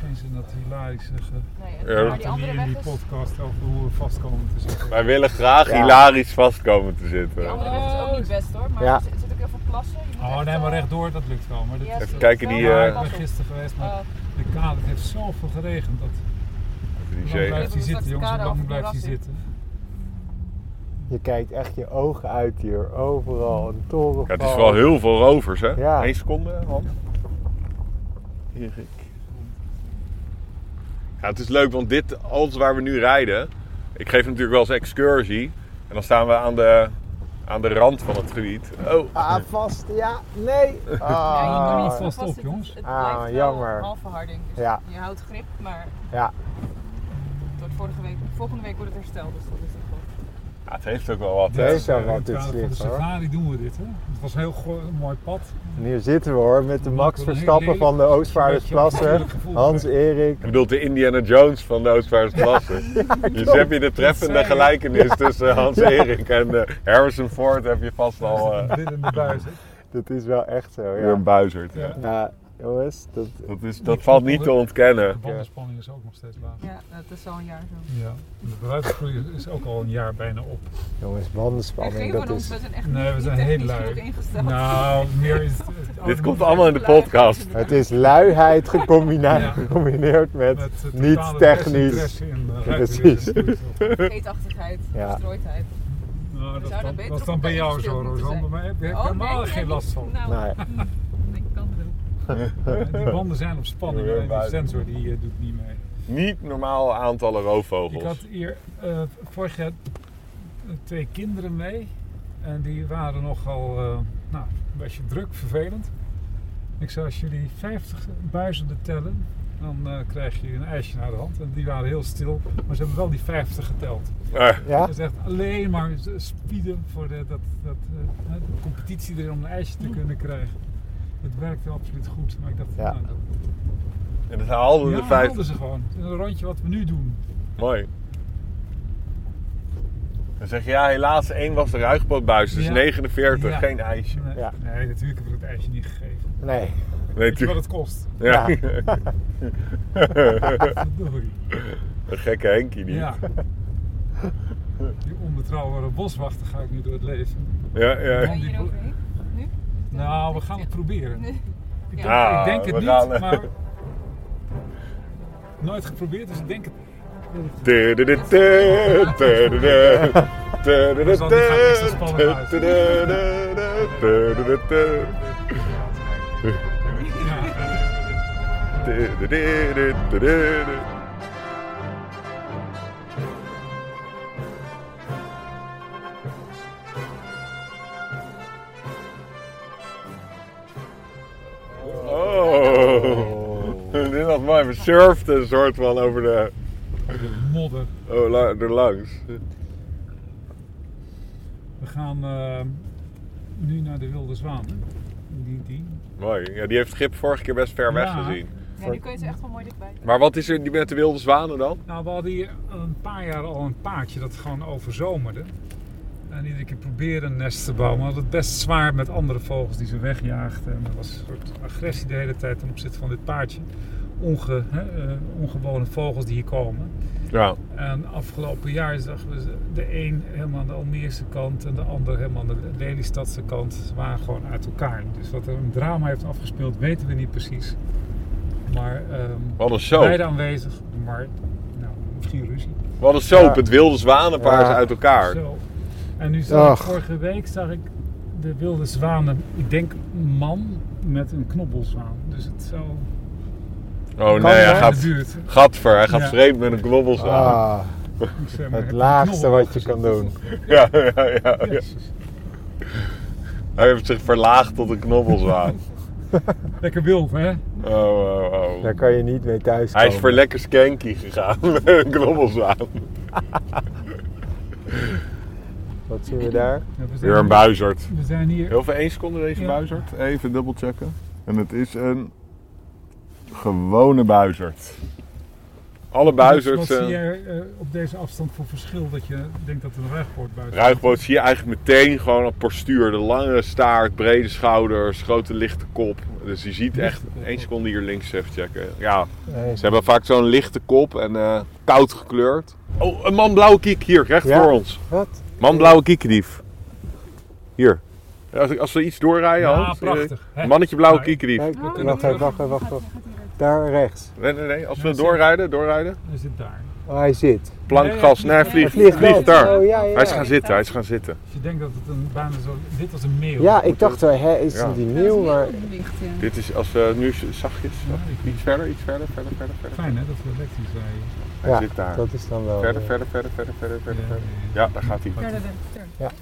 S3: Geen zin dat hilarisch zeggen.
S4: Nee,
S2: Ja.
S4: maar die
S3: we
S4: andere
S3: in die
S4: is...
S3: podcast over hoe we vast komen te zitten.
S2: Wij willen graag
S1: Ja.
S2: hilarisch vast komen te
S4: Die
S2: zitten.
S4: andere weg is ook niet best hoor, maar
S1: Ja.
S4: er zit ook heel veel plassen. Je moet
S3: Oh nee, maar rechtdoor, dat lukt wel. Maar dat
S4: ja,
S3: is,
S2: Even kijken, die, eh,
S3: ik ben gisteren geweest, maar
S4: Oh.
S3: de kade het heeft zoveel geregend. Dat,
S2: Die
S3: lang blijft hij zitten, jongens? Lang blijft hij zitten?
S1: Je kijkt echt je ogen uit hier. Overal. Een toren.
S2: Ja, het is wel heel veel rovers, hè?
S1: Ja.
S2: Eén seconde, Hans. Erik. Ja, het is leuk, want dit, alles waar we nu rijden... Ik geef natuurlijk wel eens excursie. En dan staan we aan de, aan de rand van het gebied. Oh,
S1: Ah, vast. Ja, nee.
S4: Ja, je
S1: Ah.
S4: kan niet
S3: vast op,
S4: het-
S3: jongens.
S4: Het
S1: Ah,
S4: blijft
S1: jammer.
S4: halve harding. Dus
S1: Ja.
S4: je houdt grip, maar
S1: Ja.
S4: wordt vorige week, volgende week wordt het hersteld. Dus dat is.
S2: Ja, het heeft ook wel wat.
S1: Wel
S3: het
S1: dit
S3: kader van de safari doen we dit. Hè? Het was een heel mooi pad.
S1: En hier zitten we hoor, met de Max
S3: wel
S1: Verstappen van de
S3: lelijk-
S1: Oostvaardersplassen.
S3: natuurlijk gevoel.
S1: Hans, Erik.
S2: Je bedoelt de Indiana Jones van de Oostvaardersplassen. dus heb je de treffende gelijkenis tussen Hans
S1: Ja.
S2: Erik en eh, Harrison Ford heb je vast al eh,
S3: Dit in de buis. hè.
S1: Dat is wel echt zo,
S2: weer
S1: ja.
S2: een buizerd.
S3: Ja.
S1: Jongens, dat...
S2: Dat, is, dat valt niet te ontkennen.
S3: De bandenspanning is ook nog steeds laag.
S4: Ja, dat is al een jaar zo.
S3: Ja. De beruidingsgroei is ook al een jaar bijna op.
S1: Jongens,
S4: En
S1: bandenspanning, dat
S4: van ons,
S1: is...
S4: we zijn echt
S3: Nee, we zijn heel lui. Nou, meer is het.
S2: Dit komt allemaal in de podcast.
S1: Het is luiheid gecombina-
S3: Ja.
S1: gecombineerd met,
S3: met het
S1: niet technisch.
S3: in, uh,
S1: Precies.
S4: Vergeetachtigheid,
S1: Ja.
S4: verstrooidheid.
S3: Nou, dat, dan, dat is dan bij jou zo,
S4: zijn.
S3: Maar heb je
S4: Oh,
S3: helemaal geen last van.
S4: Nou,
S1: Nee.
S4: ik kan het ook.
S3: Die banden zijn op spanning, die
S2: buiten.
S3: sensor die eh, doet niet mee.
S2: Niet normaal aantallen
S3: Ik
S2: roofvogels.
S3: had hier eh, vorig jaar eh, twee kinderen mee. En die waren nogal eh, nou, een beetje druk, vervelend. Ik zei, als jullie 50 buizen tellen, dan eh, krijg je een ijsje naar de hand. En die waren heel stil, maar ze hebben wel die 50 geteld.
S1: Ja?
S3: Dat is echt alleen maar spieden voor de, dat, dat, eh, de competitie erin om een ijsje te kunnen krijgen. Het werkte absoluut goed, maar ik dacht,
S1: Ja.
S3: nou, dat
S2: en dat haalden
S3: ja,
S2: de vijf.
S3: haalden ze gewoon. Het is Een rondje wat we nu doen.
S2: Mooi. Dan zeg je ja, helaas één was de ruigbootbuis, dus
S3: Ja.
S2: 49,
S3: Ja.
S2: geen ijsje.
S3: Nee,
S1: Ja.
S3: nee, natuurlijk heb ik het ijsje niet gegeven.
S1: Nee.
S2: Nee,
S3: Weet je wat het kost?
S2: ja.
S3: Verdorie.
S2: een gekke Henkie niet.
S3: Ja. Die onbetrouwbare boswachter ga ik nu door het leven.
S2: Ja, ja.
S4: Ga je hier overheen? Nu?
S3: Nou, we gaan het proberen.
S4: Nee.
S3: Ik,
S4: Ja.
S3: denk, ik denk het niet,
S2: gaan, eh.
S3: maar... Nooit geprobeerd, dus ik denk het.
S2: Surfden een soort van over de,
S3: De modder.
S2: oh, la- er langs.
S3: We gaan eh, nu naar de Wilde Zwaan. hè. Die, die.
S2: Mooi. Ja, die heeft Schip vorige keer best ver weg
S3: Ja.
S2: gezien.
S4: Ja, nu kun je ze echt wel mooi dichtbij.
S2: Maar wat is er die met de wilde zwanen dan?
S3: Nou, we hadden hier een paar jaar al een paardje dat gewoon overzomerde. En iedere keer probeerde een nest te bouwen. Maar we hadden het best zwaar met andere vogels die ze wegjaagden. En er was een soort agressie de hele tijd ten opzichte van dit paardje. Onge, hè, eh, ongewone vogels die hier komen.
S2: Ja.
S3: En afgelopen jaar zagen we ze- de een helemaal aan de Almeerse kant en de ander helemaal aan de Lelystadse kant. Ze waren gewoon uit elkaar. Dus wat er een drama heeft afgespeeld weten we niet precies. Maar ehm
S2: Wat een soap.
S3: beide aanwezig, maar nou, misschien ruzie.
S2: Wat een soap.
S1: Ja.
S2: Het wilde zwanenpaar is
S1: Ja.
S2: uit elkaar.
S3: Zo. En nu zag ik vorige week zag ik de wilde zwanen, ik denk man met een knobbelzwaan. Dus het zou
S2: Oh
S1: Kan
S2: nee, hij gaat... Gadver, hij gaat
S3: Ja.
S2: vreemd met een knobbelzwaan.
S1: Ah, het laagste wat je kan doen.
S2: Ja, ja, ja. Hij heeft zich verlaagd tot een knobbelzwaan.
S3: Lekker wild, hè?
S2: Oh, oh, oh.
S1: Daar kan je niet mee thuis
S2: Hij is voor lekker skanky gegaan met een knobbelzwaan.
S1: Wat zien we daar?
S3: Ja, we zijn
S2: Weer een buizerd.
S3: We zijn hier.
S2: Heel veel één seconde deze
S3: Ja.
S2: buizerd. Even dubbelchecken. En het is een gewone buizerd. Alle buizerds...
S3: Wat zie
S2: eh,
S3: jij eh, op deze afstand voor verschil dat je denkt dat het een ruigpoortbuis is?
S2: Ruigboot zie je eigenlijk meteen gewoon op postuur. De lange staart, brede schouders, grote lichte kop. Dus je ziet echt... Één seconde hier links even checken. Ja,
S1: Nee,
S2: ze hebben vaak zo'n lichte kop en eh, koud gekleurd. Oh, een man blauwe kiek hier, recht
S1: Ja.
S2: voor ons.
S1: Wat?
S2: Man blauwe kiekendief. Hier. Als, we iets doorrijden,
S3: Ja,
S2: Hans.
S3: prachtig. Hè?
S2: Mannetje blauwe kiekendief.
S4: Oh,
S1: wacht wacht even, wacht even. Daar rechts.
S2: Nee, nee, nee. Als
S3: Ja,
S2: we doorrijden, doorrijden.
S3: Hij zit daar.
S1: Oh, hij zit.
S2: Plankgas,
S3: Nee,
S2: vlieg,
S3: vliegt.
S2: vlieg,
S3: Hij vliegt
S2: daar.
S1: Oh, ja, ja.
S2: Hij is gaan zitten, hij is gaan zitten.
S3: Dus je denkt dat het een bijna zo... Dit was een mail.
S1: Ja, ik dacht wel, hè, is
S2: Ja.
S1: die nieuw? Maar
S2: Dit is als we nu zachtjes,
S3: Ja, ik-
S2: iets verder, iets verder, verder, verder, verder.
S3: Fijn hè, dat we elektrisch rijden.
S2: Hij
S1: ja,
S2: zit daar.
S1: dat is dan wel...
S2: Verder,
S1: eh,
S2: verder, verder, verder, verder, verder.
S3: Ja,
S2: verder.
S3: ja,
S2: Ja, daar gaat hij.
S4: Verder, verder.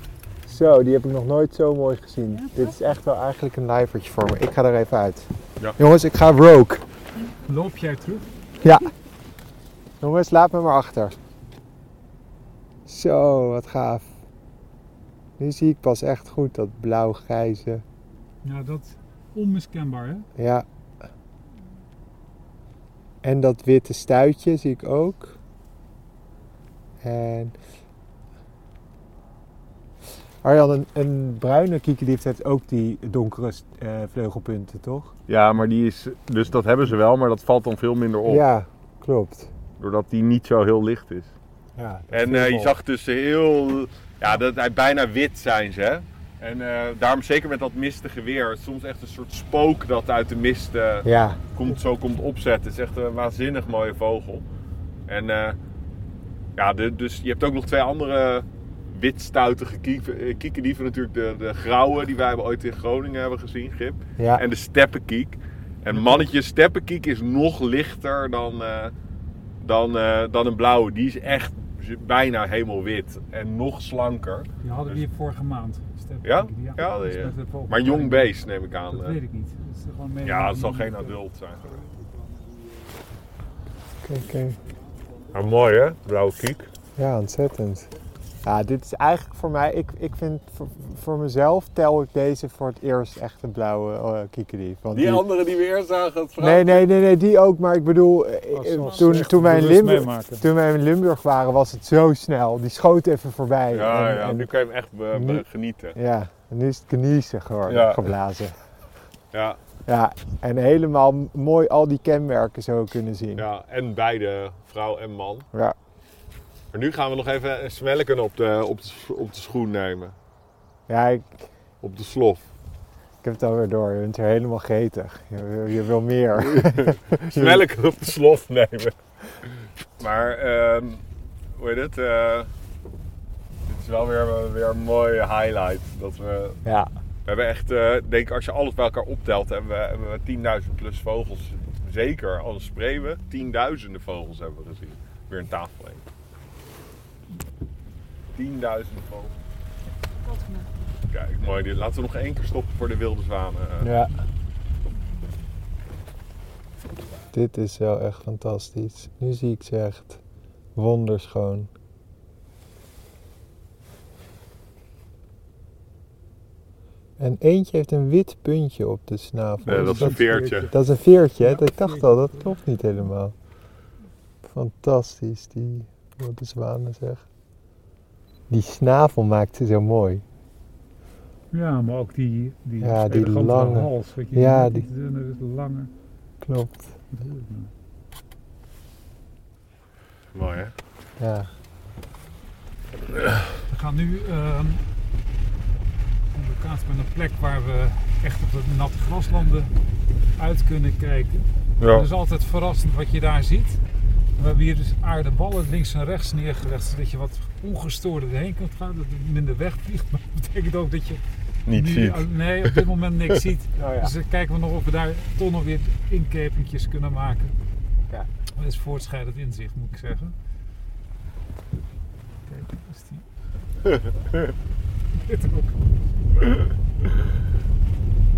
S1: Zo, die heb ik nog nooit zo mooi gezien.
S4: Ja,
S1: Dit is echt wel eigenlijk een lijvertje voor me. Ik ga er even uit.
S2: Ja.
S1: Jongens, ik ga rogue.
S3: Loop jij terug?
S1: Jongens, laat me maar achter. Zo, wat gaaf. Nu zie ik pas echt goed dat blauw-grijze.
S3: Ja, dat onmiskenbaar hè?
S1: Ja. En dat witte stuitje zie ik ook. En. Arjan, een, een bruine kiekendief heeft ook die donkere eh, vleugelpunten, toch?
S2: Ja, maar die is, dus dat hebben ze wel, maar dat valt dan veel minder op.
S1: Ja, klopt.
S2: Doordat die niet zo heel licht is.
S1: Ja,
S2: En eh, je zag dus heel, ja, dat, hij bijna wit zijn ze. hè. En eh, daarom zeker met dat mistige weer. Soms echt een soort spook dat uit de mist
S1: Ja,
S2: komt, zo komt opzetten. Het is echt een waanzinnig mooie vogel. En eh, ja, de, dus je hebt ook nog twee andere witstuitige kiek- eh, kiekendieven. Natuurlijk de, de grauwe die wij ooit in Groningen hebben gezien, Gip.
S1: ja.
S2: En de steppenkiek. En mannetje steppenkiek is nog lichter dan, eh, dan, eh, dan een blauwe. Die is echt bijna helemaal wit. En nog slanker.
S3: Die hadden we hier vorige maand.
S2: Ja?
S3: Ja,
S2: Ja,
S3: vogel-
S2: Maar jong beest neem ik aan.
S3: Dat
S2: eh.
S3: weet ik niet. Dat is gewoon mee-
S2: Ja, het zal geen adult zijn geweest.
S1: Kijk, kijk.
S2: Maar mooi hè, blauwe kiek.
S1: Ja, ontzettend. Ja, dit is eigenlijk voor mij, ik, ik vind voor, voor mezelf tel ik deze voor het eerst echt een blauwe uh, kiekendief. Want
S2: Die andere die we eerst zagen, het vrouw.
S1: Nee, nee, nee, nee, die ook. Maar ik bedoel, eh,
S3: Oh,
S1: eh, toen, toen, wij in Limburg,
S3: meemaken.
S1: toen wij in Limburg waren, was het zo snel. Die schoot even voorbij.
S2: Ja,
S1: En-
S2: ja,
S1: en-
S2: nu kan je hem echt be- be-
S1: Nu-
S2: genieten.
S1: ja, en nu is het kniezen geworden,
S2: Ja.
S1: geblazen.
S2: Ja,
S1: Ja, en helemaal mooi al die kenmerken zo kunnen zien.
S2: ja, en beide, vrouw en man.
S1: Ja.
S2: Maar nu gaan we nog even een smelken op de, op de, op de schoen nemen.
S1: Ja, ik,
S2: Op de slof.
S1: ik heb het alweer door. Je bent er helemaal gretig. Je, wil- je wil meer.
S2: Smelken op de slof nemen. Maar, ehm, hoe heet het? Eh, dit is wel weer, weer een mooie highlight. Dat we,
S1: ja,
S2: we hebben echt, eh, denk ik, als je alles bij elkaar optelt, hebben we, hebben we 10.000 plus vogels. Zeker, als spreeuwen, tienduizenden vogels hebben we gezien. Weer een tafel heen. 10.000 vogels. Kijk, mooi. dit. Laten we nog één keer stoppen voor de wilde zwanen. eh.
S1: ja. Dit is wel echt fantastisch. Nu zie ik ze echt wonderschoon. En eentje heeft een wit puntje op de snavel.
S2: Nee, dat is een veertje.
S1: Dat is een veertje, hè? Ik dacht al, dat klopt niet helemaal. Fantastisch, die wilde zwanen zeg. Die snavel maakt ze zo mooi.
S3: Ja, maar ook die, die,
S1: Ja, die lange.
S3: hals. Weet je,
S1: Ja,
S3: die, lange.
S1: Klopt.
S2: Mooi hè?
S1: Ja.
S3: We gaan nu ehm op de kaart met een plek waar we echt op de natte graslanden uit kunnen kijken.
S2: Ja.
S3: Het is altijd verrassend wat je daar ziet. We hebben hier dus aardeballen links en rechts neergelegd, zodat je wat ongestoord erheen kunt gaan, dat het minder wegvliegt. Maar dat betekent ook dat je
S2: Niet
S3: nu,
S2: ziet.
S3: nee, op dit moment niks ziet.
S1: Oh ja.
S3: Dus dan kijken we nog of we daar toch nog weer inkepingjes kunnen maken.
S1: Ja.
S3: Dat is voortschrijdend inzicht, moet ik zeggen. Kijk, is die. Dit ook.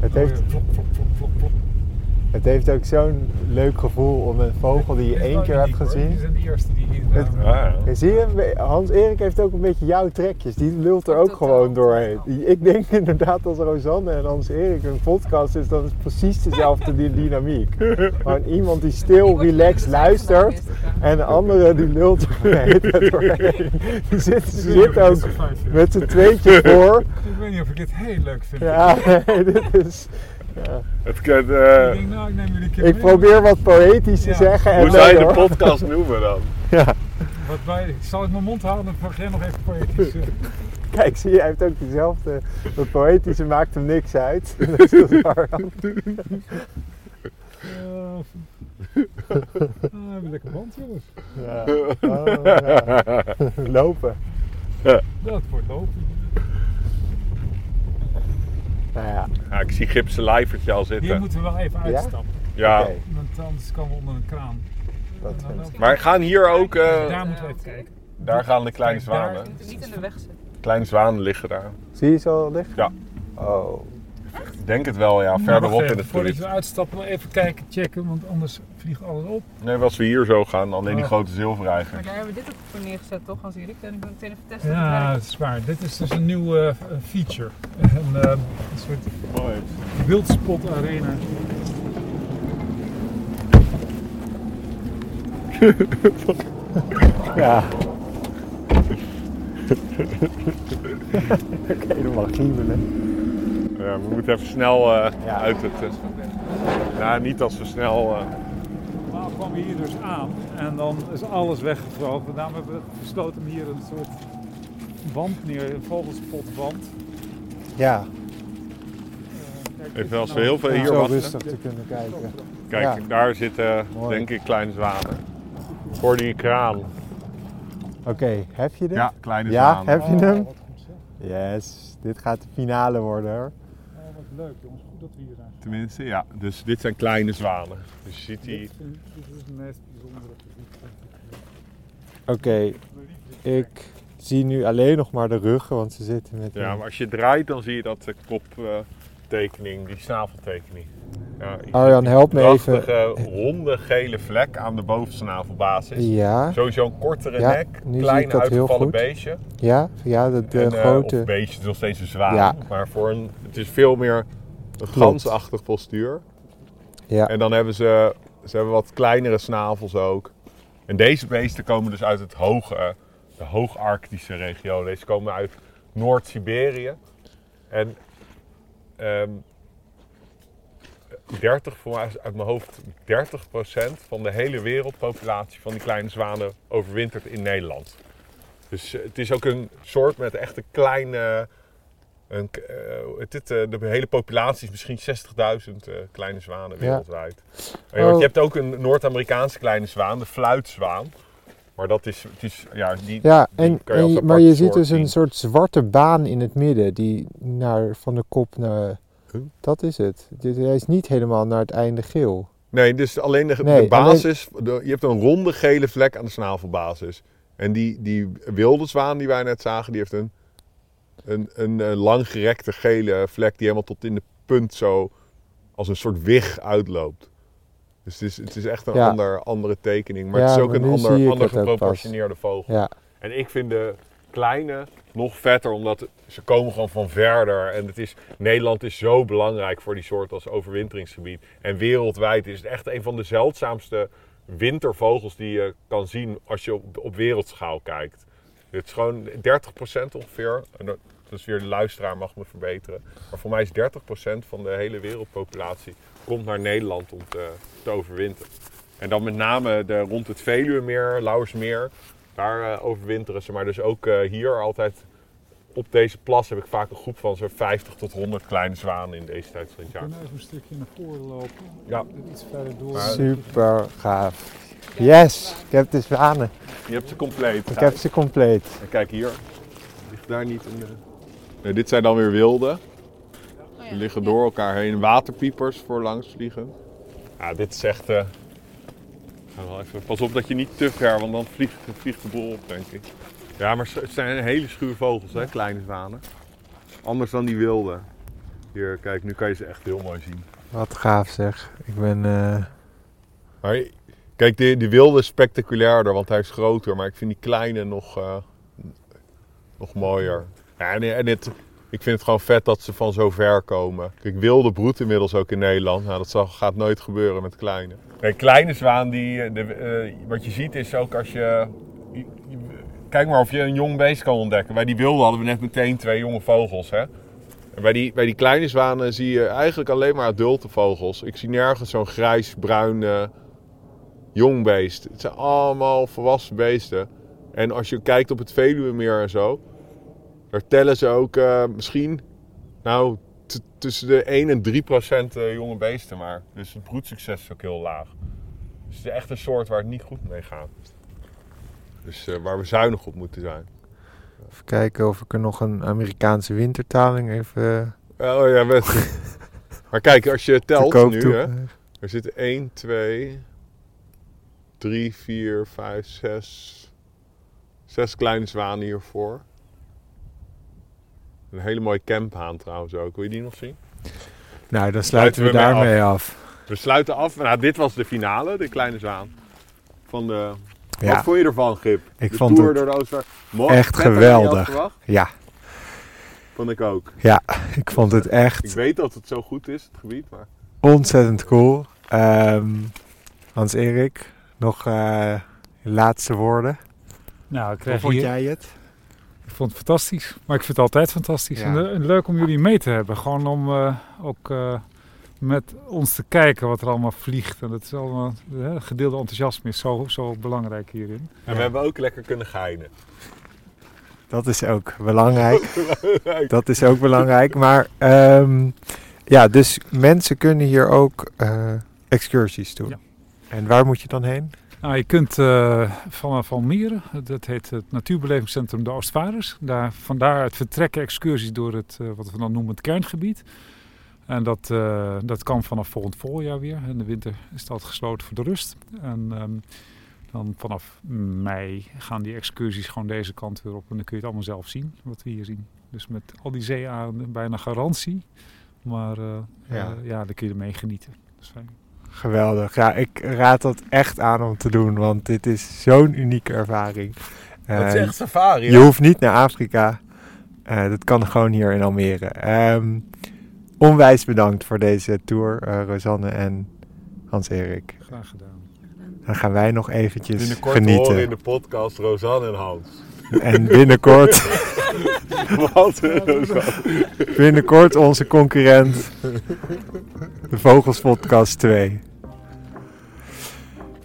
S1: Het heeft,
S3: Oh ja, plop, plop, plop, plop, plop.
S1: het heeft ook zo'n leuk gevoel om een vogel die je
S3: Dit
S1: één keer hebt gezien.
S3: Zijn de eerste die.
S1: Het-
S3: eh,
S2: Ja, ja.
S1: Ja, zie je, Hans-Erik heeft ook een beetje jouw trekjes. Die lult er ook
S4: Totaal,
S1: gewoon doorheen. Ik denk inderdaad als Rosanne en Hans-Erik een podcast is, dat is precies dezelfde dy- dynamiek. Gewoon iemand die stil, relaxed luistert en de andere die lult er de hele tijd doorheen. Die zit, ze zit ook met z'n tweetje voor.
S3: Ik weet niet of ik dit heel leuk vind.
S1: Ja, nee, dit is... Ja.
S2: Het kan,
S3: Ik
S2: eh,
S3: denk, nou, ik
S1: Ik probeer wat poëtisch te
S3: Ja.
S1: zeggen. En
S2: hoe zou je de podcast noemen dan?
S1: Ja.
S3: Wat wij, zal ik mijn mond houden, dan mag jij nog even poëtisch. eh,
S1: Kijk, zie je, hij heeft ook dezelfde. Dat poëtische maakt hem niks uit. Dat is waar.
S3: eh, ah, we hebben een lekker band, jongens.
S1: Ja. Oh, ja. Lopen.
S3: Dat wordt lopen.
S1: Nou ja,
S2: Ja, ik zie Gipsen lijvertje al
S3: Hier
S2: zitten.
S3: moeten we wel even
S1: Ja?
S3: uitstappen.
S2: Ja.
S3: Want anders komen we onder een kraan.
S1: Dat
S3: En dan
S1: vind
S3: ook-
S1: ik.
S2: maar gaan hier ook, eh,
S3: daar moeten we even kijken.
S2: daar gaan de kleine
S3: Kijk, daar-
S2: zwanen.
S4: Niet in de weg zitten.
S2: kleine zwanen liggen daar.
S1: Zie je ze al liggen?
S2: Ja.
S1: Oh.
S2: Ik denk het wel, ja. Verderop
S5: Wacht
S2: in het
S5: Voordat we uitstappen, even kijken, checken, want anders vliegt alles op.
S2: Nee, als we hier zo gaan, alleen die
S5: Oh.
S2: grote zilvereiger.
S4: Maar daar hebben we dit ook voor neergezet, toch, Hans Erik? En ik wil meteen even testen.
S5: Ja, dat is waar. Dit is dus een nieuw eh, feature. Een, eh, een soort
S2: Mooi.
S5: wildspot arena.
S1: Ja. Oké, dan mag giebelen.
S2: Ja, we moeten even snel eh,
S1: Ja.
S2: uit het... eh, ja, niet als we snel... eh,
S5: Normaal kwam we hier dus aan en dan is alles weggevlogen. Daarom hebben we besloten om hier een soort wand neer, een vogelspotwand.
S1: Ja,
S5: kijk,
S2: Even als we heel veel
S5: nou-
S2: hier
S1: zo
S2: wachten.
S1: rustig te kunnen kijken.
S2: Kijk,
S1: Ja.
S2: daar zitten
S1: Mooi.
S2: denk ik kleine zwanen. Voor die kraan.
S1: Oké, heb je dit?
S2: Ja, kleine
S1: Ja,
S2: zwanen.
S1: heb je
S5: Oh,
S1: hem?
S5: wat goed zeg.
S1: Yes, dit gaat de finale worden hoor.
S5: Oh, wat leuk jongens, goed dat we hier zijn.
S2: Tenminste, ja. Dus dit zijn kleine zwanen. Dus je ziet die...
S5: Dit, is het meest bijzondere ik.
S1: Oké, ik zie nu alleen nog maar de ruggen, want ze zitten met
S2: Ja,
S1: een-
S2: maar als je draait, dan zie je dat de koptekening, die snaveltekening. Ja,
S1: Arjan, help me even.
S2: prachtige, ronde gele vlek aan de bovensnavelbasis.
S1: Ja,
S2: Sowieso een kortere
S1: Ja,
S2: nek, klein
S1: dat
S2: uitgevallen beestje.
S1: ja, ja, de, de
S2: En, eh,
S1: grote.
S2: Of beestje, het is nog steeds een zwaan.
S1: Ja.
S2: Maar voor een, het is veel meer een gansachtig postuur.
S1: Ja,
S2: En dan hebben ze, ze hebben wat kleinere snavels ook. En deze beesten komen dus uit het hoge, de hoogarctische regio. Deze komen uit Noord-Siberië. En ehm 30, voor mij is uit mijn hoofd, 30% van de hele wereldpopulatie van die kleine zwanen overwintert in Nederland. Dus eh, het is ook een soort met echt een kleine. Een, k- eh, eh, de hele populatie is misschien 60.000 eh, kleine zwanen
S1: Ja.
S2: wereldwijd. Want
S1: Oh.
S2: je hebt ook een Noord-Amerikaanse kleine zwaan, de fluitzwaan. Maar dat is, het is ja, die,
S1: ja
S2: die
S1: en,
S2: kan je
S1: en maar je ziet dus een soort zwarte baan in het midden, die naar, van de kop naar...
S2: Huh?
S1: Dat is het. Dit, hij is niet helemaal naar het einde geel.
S2: Nee, dus alleen de,
S1: Nee,
S2: de basis. de- je hebt een ronde gele vlek aan de snavelbasis. En die, die wilde zwaan die wij net zagen, die heeft een, een, een, eh, langgerekte gele vlek die helemaal tot in de punt zo als een soort wig uitloopt. Dus het is, het is echt een
S1: Ja.
S2: ander, andere tekening. Maar
S1: Ja,
S2: het is ook een ander, geproportioneerde vogel.
S1: Ja,
S2: En ik vind de kleine nog vetter, omdat ze komen gewoon van verder. En het is, Nederland is zo belangrijk voor die soort als overwinteringsgebied. En wereldwijd is het echt een van de zeldzaamste wintervogels die je kan zien als je op, op wereldschaal kijkt. Het is gewoon 30% ongeveer. Is weer de luisteraar mag me verbeteren. Maar voor mij is 30% van de hele wereldpopulatie komt naar Nederland om te, te overwinteren. En dan met name de, rond het Veluwemeer, Lauwersmeer. Daar eh, overwinteren ze. Maar dus ook eh, hier altijd op deze plas heb ik vaak een groep van zo'n 50 tot 100 kleine zwanen in deze tijd van het
S5: We
S2: jaar.
S5: kunnen even een stukje naar voren lopen.
S2: Ja.
S5: Iets verder door.
S1: Super gaaf. Yes, ik heb de zwanen.
S2: Je hebt ze compleet.
S1: Ik heb ze compleet.
S2: En kijk hier. Ligt daar niet een. eh, Nee, dit zijn dan weer wilde. Die liggen door elkaar heen. Waterpiepers voor langs vliegen. Ja, dit is echt. eh, wel even, pas op dat je niet te ver, want dan vliegt, vliegt de boel op, denk ik. Ja, maar het zijn hele schuwe vogels, hè, kleine zwanen. Anders dan die wilde. Hier, kijk, nu kan je ze echt heel mooi zien.
S1: Wat gaaf zeg. Ik ben... eh,
S2: Maar kijk, die, die wilde is spectaculairder, want hij is groter. Maar ik vind die kleine nog, eh, nog mooier. Ja, en, en het, ik vind het gewoon vet dat ze van zo ver komen. Kijk, wilde broedt inmiddels ook in Nederland. Nou, dat zal, gaat nooit gebeuren met kleine. Kijk, kleine zwaan, die, eh, de, eh, wat je ziet is ook als je, Kijk maar of je een jong beest kan ontdekken. Bij die wilde hadden we net meteen twee jonge vogels, hè. En bij die, bij die kleine zwanen zie je eigenlijk alleen maar adulte vogels. Ik zie nergens zo'n grijs-bruin jong beest. Het zijn allemaal volwassen beesten. En als je kijkt op het Veluwemeer en zo, daar tellen ze ook eh, misschien nou, tussen de 1 en 3 procent eh, jonge beesten maar. Dus het broedsucces is ook heel laag. Dus het is echt een soort waar het niet goed mee gaat. Dus eh, waar we zuinig op moeten zijn.
S1: even kijken of ik er nog een Amerikaanse wintertaling even
S2: Oh ja, maar kijk, als je
S1: te
S2: telt nu,
S1: toe.
S2: hè, er zitten 1, 2, 3, 4, 5, 6, 6 kleine zwanen hiervoor. Een hele mooie camphaan trouwens ook. Wil je die nog zien?
S1: Nou, dan sluiten we
S2: Sluiten we mee
S1: daarmee af.
S2: We sluiten af. Nou, dit was de finale, de kleine zwaan. Van de...
S1: Ja,
S2: Wat vond je ervan, Gip?
S1: ik
S2: de
S1: vond
S2: tour
S1: het
S2: door de Oostvaart. Mooi.
S1: echt geweldig. ja,
S2: Vond ik ook.
S1: ik vond het
S2: Ik
S1: echt
S2: weet dat het zo goed is, het gebied, maar...
S1: ontzettend cool. Ehm, Hans-Erik, nog eh, laatste woorden.
S3: Nou, ik
S1: Hoe
S3: krijg
S1: vond
S3: hier,
S1: jij het?
S3: Ik vond het fantastisch. Maar ik vind het altijd fantastisch.
S1: Ja.
S3: En, le- en leuk om jullie mee te hebben. Gewoon om eh, ook eh, met ons te kijken wat er allemaal vliegt. En dat is allemaal, eh, gedeelde enthousiasme is zo, zo belangrijk hierin.
S2: En we hebben ook lekker kunnen geinen.
S1: Dat is ook belangrijk. Dat is ook belangrijk. Maar ehm, ja, dus mensen kunnen hier ook eh, excursies doen.
S3: Ja.
S1: En waar moet je dan heen?
S3: Nou, je kunt eh, vanaf Almere, dat heet het Natuurbelevingscentrum de Oostvaarders. Daar, van daaruit vertrekken excursies door het, eh, wat we dan noemen het kerngebied. En dat, eh, dat kan vanaf volgend voorjaar weer. In de winter is dat gesloten voor de rust. En ehm, dan vanaf mei gaan die excursies gewoon deze kant weer op. En dan kun je het allemaal zelf zien, wat we hier zien. Dus met al die zeearenden, bijna garantie. Maar Ja. ja. daar kun je ermee genieten. Dat is fijn.
S1: Geweldig. Ja, ik raad dat echt aan om te doen, want dit is zo'n unieke ervaring.
S2: Dat is
S1: Eh,
S2: echt safari,
S1: Je hoeft niet naar Afrika. Eh, dat kan gewoon hier in Almere. Ehm, onwijs bedankt voor deze tour, eh, Rosanne en Hans-Erik.
S3: Graag gedaan.
S1: Dan gaan wij nog eventjes
S2: Binnenkort horen
S1: genieten.
S2: in de podcast Rosanne en Hans.
S1: En binnenkort,
S2: Wat? Rosanne?
S1: binnenkort onze concurrent, de Vogels Podcast 2.